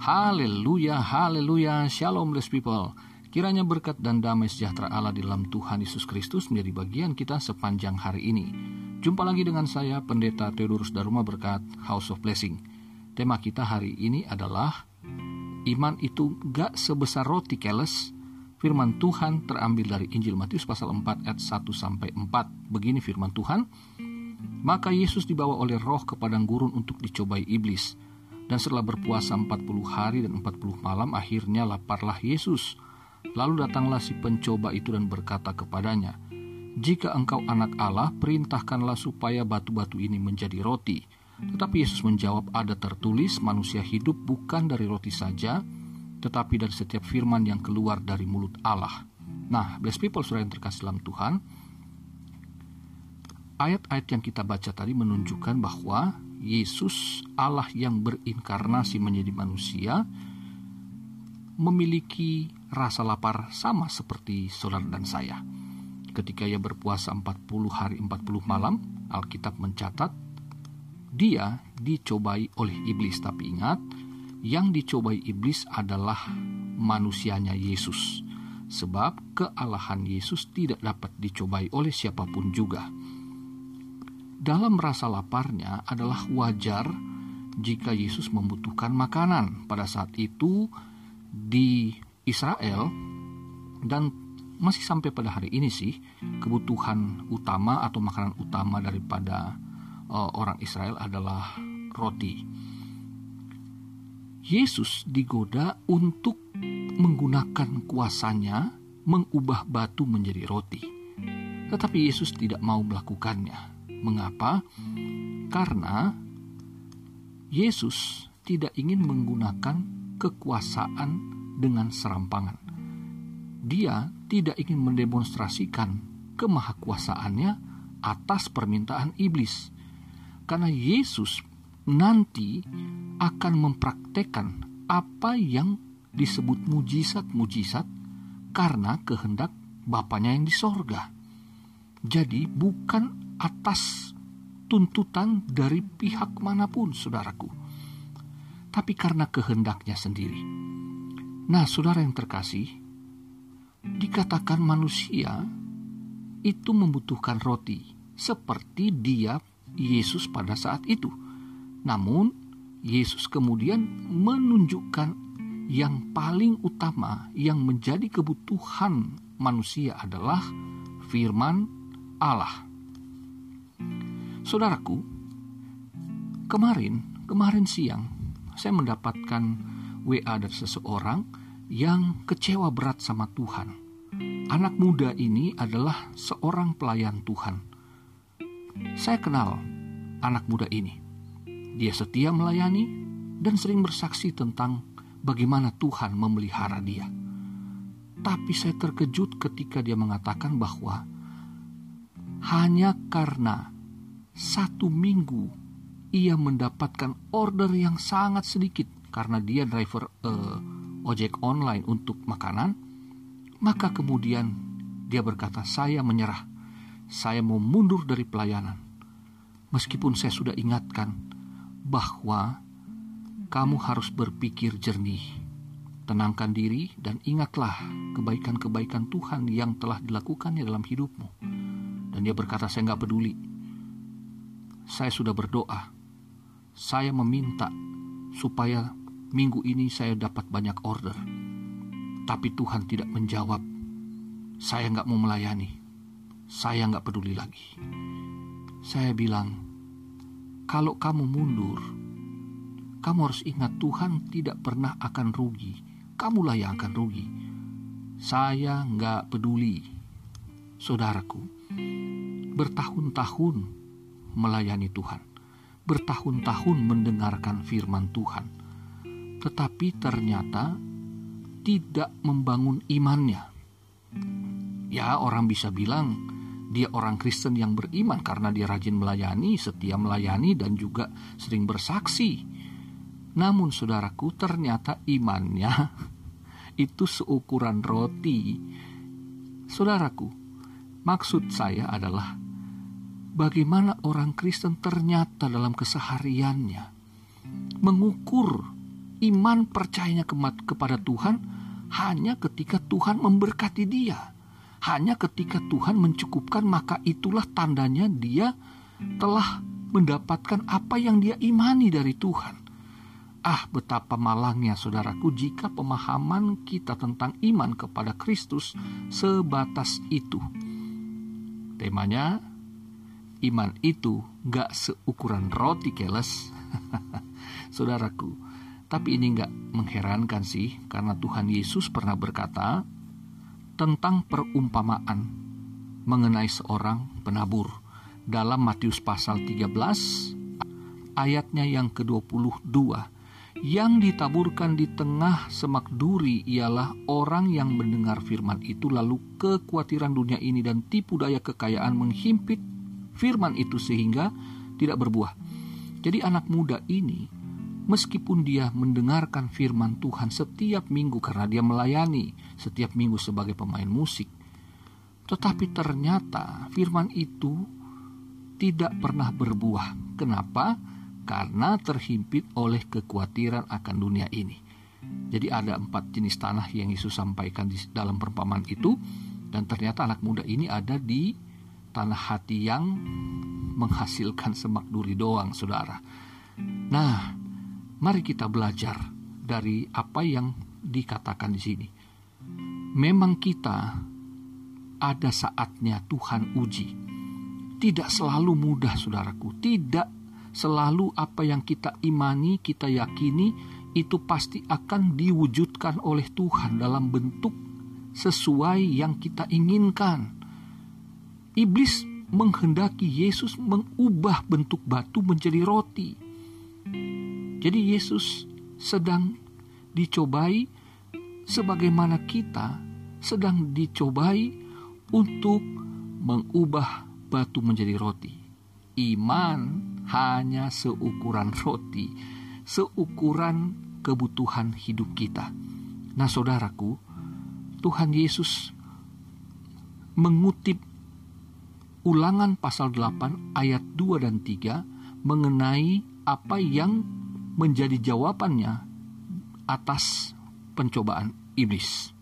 Haleluya, haleluya, shalom blessed people. Kiranya berkat dan damai sejahtera Allah di dalam Tuhan Yesus Kristus menjadi bagian kita sepanjang hari ini. Jumpa lagi dengan saya, Pendeta Theodorus Daruma Berkat, House of Blessing. Tema kita hari ini adalah Iman itu gak sebesar roti keles. Firman Tuhan terambil dari Injil Matius pasal 4 ayat 1 sampai 4. Begini firman Tuhan, Maka Yesus dibawa oleh roh ke padang gurun untuk dicobai iblis dan setelah berpuasa 40 hari dan 40 malam akhirnya laparlah Yesus. Lalu datanglah si pencoba itu dan berkata kepadanya, Jika engkau anak Allah, perintahkanlah supaya batu-batu ini menjadi roti. Tetapi Yesus menjawab, ada tertulis, manusia hidup bukan dari roti saja, tetapi dari setiap firman yang keluar dari mulut Allah. Nah, blessed people, surah yang terkasih dalam Tuhan, ayat-ayat yang kita baca tadi menunjukkan bahwa Yesus, Allah yang berinkarnasi menjadi manusia, memiliki rasa lapar sama seperti saudara dan saya. Ketika ia berpuasa 40 hari 40 malam, Alkitab mencatat dia dicobai oleh iblis. Tapi ingat, yang dicobai iblis adalah manusianya Yesus. Sebab kealahan Yesus tidak dapat dicobai oleh siapa pun juga dalam rasa laparnya adalah wajar jika Yesus membutuhkan makanan. Pada saat itu di Israel dan masih sampai pada hari ini sih kebutuhan utama atau makanan utama daripada uh, orang Israel adalah roti. Yesus digoda untuk menggunakan kuasanya mengubah batu menjadi roti. Tetapi Yesus tidak mau melakukannya Mengapa? Karena Yesus tidak ingin menggunakan kekuasaan dengan serampangan. Dia tidak ingin mendemonstrasikan kemahakuasaannya atas permintaan iblis. Karena Yesus nanti akan mempraktekkan apa yang disebut mujizat-mujizat karena kehendak Bapaknya yang di sorga. Jadi bukan atas tuntutan dari pihak mana pun, saudaraku, tapi karena kehendaknya sendiri. Nah, saudara yang terkasih, dikatakan manusia itu membutuhkan roti, seperti dia Yesus pada saat itu. Namun, Yesus kemudian menunjukkan yang paling utama yang menjadi kebutuhan manusia adalah firman Allah. Saudaraku, kemarin, kemarin siang, saya mendapatkan WA dari seseorang yang kecewa berat sama Tuhan. Anak muda ini adalah seorang pelayan Tuhan. Saya kenal anak muda ini. Dia setia melayani dan sering bersaksi tentang bagaimana Tuhan memelihara dia. Tapi saya terkejut ketika dia mengatakan bahwa hanya karena satu minggu ia mendapatkan order yang sangat sedikit karena dia driver uh, ojek online untuk makanan, maka kemudian dia berkata, "Saya menyerah. Saya mau mundur dari pelayanan." Meskipun saya sudah ingatkan bahwa kamu harus berpikir jernih, tenangkan diri dan ingatlah kebaikan-kebaikan Tuhan yang telah dilakukannya dalam hidupmu. Dan dia berkata, "Saya nggak peduli saya sudah berdoa. Saya meminta supaya minggu ini saya dapat banyak order. Tapi Tuhan tidak menjawab. Saya nggak mau melayani. Saya nggak peduli lagi. Saya bilang, kalau kamu mundur, kamu harus ingat Tuhan tidak pernah akan rugi. Kamulah yang akan rugi. Saya nggak peduli. Saudaraku, bertahun-tahun melayani Tuhan, bertahun-tahun mendengarkan firman Tuhan, tetapi ternyata tidak membangun imannya. Ya, orang bisa bilang dia orang Kristen yang beriman karena dia rajin melayani, setia melayani, dan juga sering bersaksi. Namun, saudaraku, ternyata imannya itu seukuran roti. Saudaraku, maksud saya adalah bagaimana orang Kristen ternyata dalam kesehariannya mengukur iman percayanya kepada Tuhan hanya ketika Tuhan memberkati dia. Hanya ketika Tuhan mencukupkan maka itulah tandanya dia telah mendapatkan apa yang dia imani dari Tuhan. Ah, betapa malangnya saudaraku jika pemahaman kita tentang iman kepada Kristus sebatas itu. Temanya, iman itu gak seukuran roti keles. Saudaraku, tapi ini gak mengherankan sih, karena Tuhan Yesus pernah berkata tentang perumpamaan mengenai seorang penabur dalam Matius pasal 13 ayatnya yang ke-22 yang ditaburkan di tengah semak duri ialah orang yang mendengar firman itu lalu kekhawatiran dunia ini dan tipu daya kekayaan menghimpit firman itu sehingga tidak berbuah. Jadi anak muda ini meskipun dia mendengarkan firman Tuhan setiap minggu karena dia melayani setiap minggu sebagai pemain musik, tetapi ternyata firman itu tidak pernah berbuah. Kenapa? Karena terhimpit oleh kekhawatiran akan dunia ini. Jadi ada empat jenis tanah yang Yesus sampaikan di dalam perumpamaan itu dan ternyata anak muda ini ada di tanah hati yang menghasilkan semak duri doang, saudara. Nah, mari kita belajar dari apa yang dikatakan di sini. Memang kita ada saatnya Tuhan uji. Tidak selalu mudah, saudaraku. Tidak selalu apa yang kita imani, kita yakini, itu pasti akan diwujudkan oleh Tuhan dalam bentuk sesuai yang kita inginkan. Iblis menghendaki Yesus mengubah bentuk batu menjadi roti. Jadi Yesus sedang dicobai sebagaimana kita sedang dicobai untuk mengubah batu menjadi roti. Iman hanya seukuran roti, seukuran kebutuhan hidup kita. Nah, saudaraku, Tuhan Yesus mengutip Ulangan pasal 8 ayat 2 dan 3 mengenai apa yang menjadi jawabannya atas pencobaan iblis.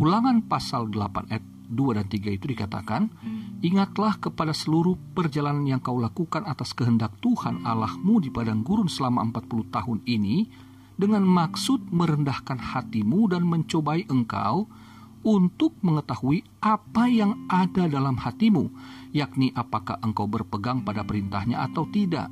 Ulangan pasal 8 ayat 2 dan 3 itu dikatakan, Ingatlah kepada seluruh perjalanan yang kau lakukan atas kehendak Tuhan Allahmu di padang gurun selama 40 tahun ini, dengan maksud merendahkan hatimu dan mencobai engkau, untuk mengetahui apa yang ada dalam hatimu, yakni apakah engkau berpegang pada perintahnya atau tidak.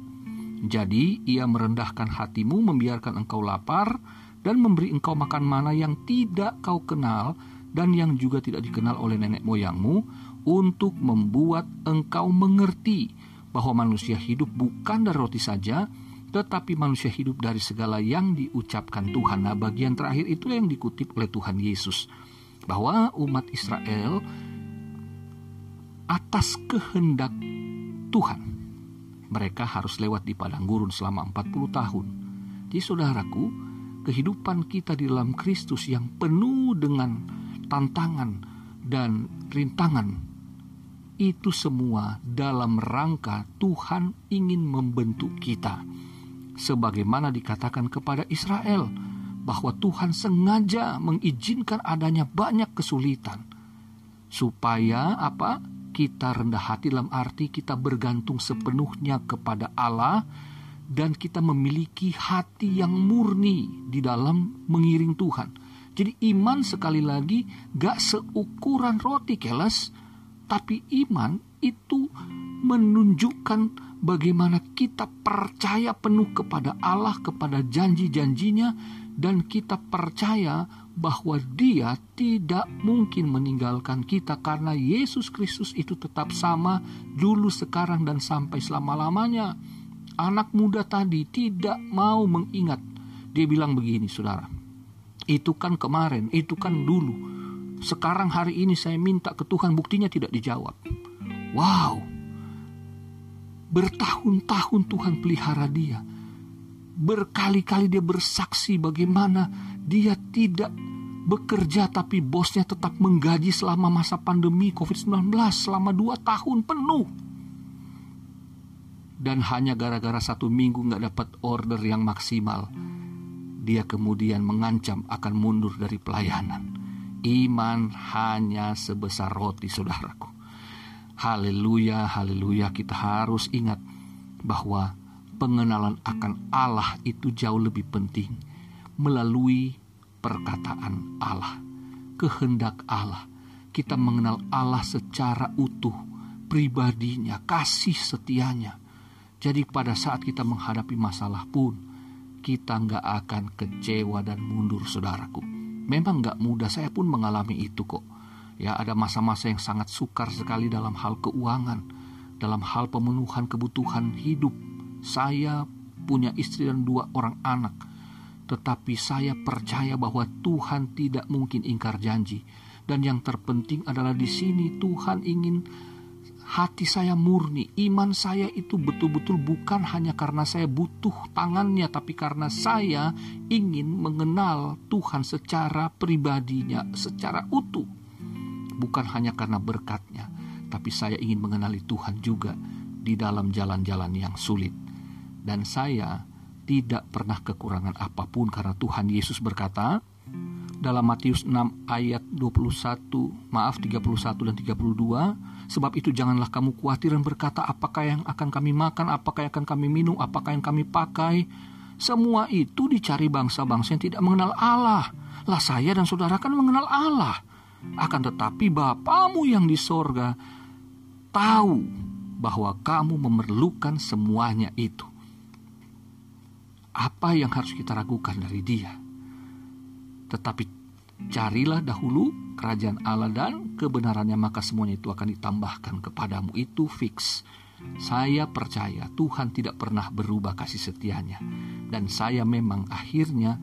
Jadi ia merendahkan hatimu, membiarkan engkau lapar, dan memberi engkau makan mana yang tidak kau kenal dan yang juga tidak dikenal oleh nenek moyangmu, untuk membuat engkau mengerti bahwa manusia hidup bukan dari roti saja, tetapi manusia hidup dari segala yang diucapkan Tuhan. Nah, bagian terakhir itu yang dikutip oleh Tuhan Yesus bahwa umat Israel atas kehendak Tuhan mereka harus lewat di padang gurun selama 40 tahun. Jadi saudaraku, kehidupan kita di dalam Kristus yang penuh dengan tantangan dan rintangan itu semua dalam rangka Tuhan ingin membentuk kita sebagaimana dikatakan kepada Israel bahwa Tuhan sengaja mengizinkan adanya banyak kesulitan supaya apa? Kita rendah hati dalam arti kita bergantung sepenuhnya kepada Allah dan kita memiliki hati yang murni di dalam mengiring Tuhan. Jadi iman sekali lagi gak seukuran roti keles, tapi iman itu menunjukkan bagaimana kita percaya penuh kepada Allah, kepada janji-janjinya, dan kita percaya bahwa Dia tidak mungkin meninggalkan kita karena Yesus Kristus itu tetap sama dulu, sekarang, dan sampai selama-lamanya. Anak muda tadi tidak mau mengingat. Dia bilang begini, saudara. Itu kan kemarin, itu kan dulu. Sekarang hari ini saya minta ke Tuhan buktinya tidak dijawab. Wow. Bertahun-tahun Tuhan pelihara dia Berkali-kali dia bersaksi bagaimana dia tidak bekerja tapi bosnya tetap menggaji selama masa pandemi COVID-19 selama dua tahun penuh. Dan hanya gara-gara satu minggu nggak dapat order yang maksimal. dia kemudian mengancam akan mundur dari pelayanan. Iman hanya sebesar roti, saudaraku. Haleluya, haleluya. Kita harus ingat bahwa pengenalan akan Allah itu jauh lebih penting melalui perkataan Allah, kehendak Allah. Kita mengenal Allah secara utuh, pribadinya, kasih setianya. Jadi pada saat kita menghadapi masalah pun, kita nggak akan kecewa dan mundur saudaraku. Memang nggak mudah, saya pun mengalami itu kok. Ya ada masa-masa yang sangat sukar sekali dalam hal keuangan, dalam hal pemenuhan kebutuhan hidup, saya punya istri dan dua orang anak, tetapi saya percaya bahwa Tuhan tidak mungkin ingkar janji. Dan yang terpenting adalah di sini Tuhan ingin hati saya murni, iman saya itu betul-betul bukan hanya karena saya butuh tangannya, tapi karena saya ingin mengenal Tuhan secara pribadinya, secara utuh. Bukan hanya karena berkatnya, tapi saya ingin mengenali Tuhan juga di dalam jalan-jalan yang sulit dan saya tidak pernah kekurangan apa pun karena Tuhan Yesus berkata dalam Matius 6 ayat 21, maaf 31 dan 32, sebab itu janganlah kamu khawatir dan berkata apakah yang akan kami makan, apakah yang akan kami minum, apakah yang kami pakai. Semua itu dicari bangsa-bangsa yang tidak mengenal Allah. Lah saya dan saudara kan mengenal Allah. Akan tetapi Bapamu yang di sorga tahu bahwa kamu memerlukan semuanya itu apa yang harus kita ragukan dari dia. Tetapi carilah dahulu kerajaan Allah dan kebenarannya maka semuanya itu akan ditambahkan kepadamu. Itu fix. Saya percaya Tuhan tidak pernah berubah kasih setianya. Dan saya memang akhirnya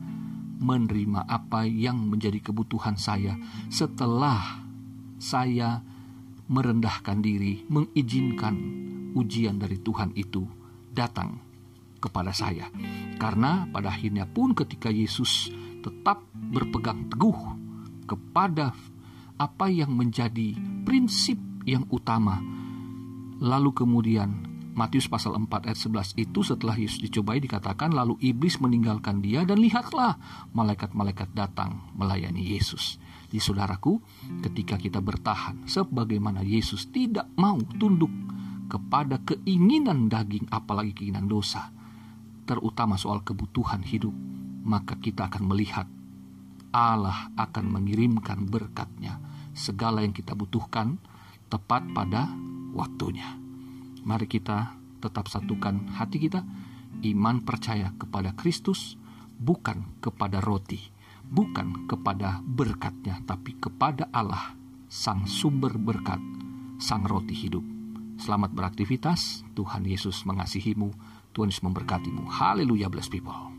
menerima apa yang menjadi kebutuhan saya setelah saya merendahkan diri, mengizinkan ujian dari Tuhan itu datang kepada saya. Karena pada akhirnya pun ketika Yesus tetap berpegang teguh kepada apa yang menjadi prinsip yang utama. Lalu kemudian Matius pasal 4 ayat 11 itu setelah Yesus dicobai dikatakan lalu iblis meninggalkan dia dan lihatlah malaikat-malaikat datang melayani Yesus. Di saudaraku, ketika kita bertahan sebagaimana Yesus tidak mau tunduk kepada keinginan daging apalagi keinginan dosa, terutama soal kebutuhan hidup, maka kita akan melihat Allah akan mengirimkan berkatnya segala yang kita butuhkan tepat pada waktunya. Mari kita tetap satukan hati kita, iman percaya kepada Kristus, bukan kepada roti, bukan kepada berkatnya, tapi kepada Allah, Sang Sumber Berkat, Sang Roti Hidup. Selamat beraktivitas, Tuhan Yesus mengasihimu. Tuhan Yesus memberkatimu. Haleluya, bless people.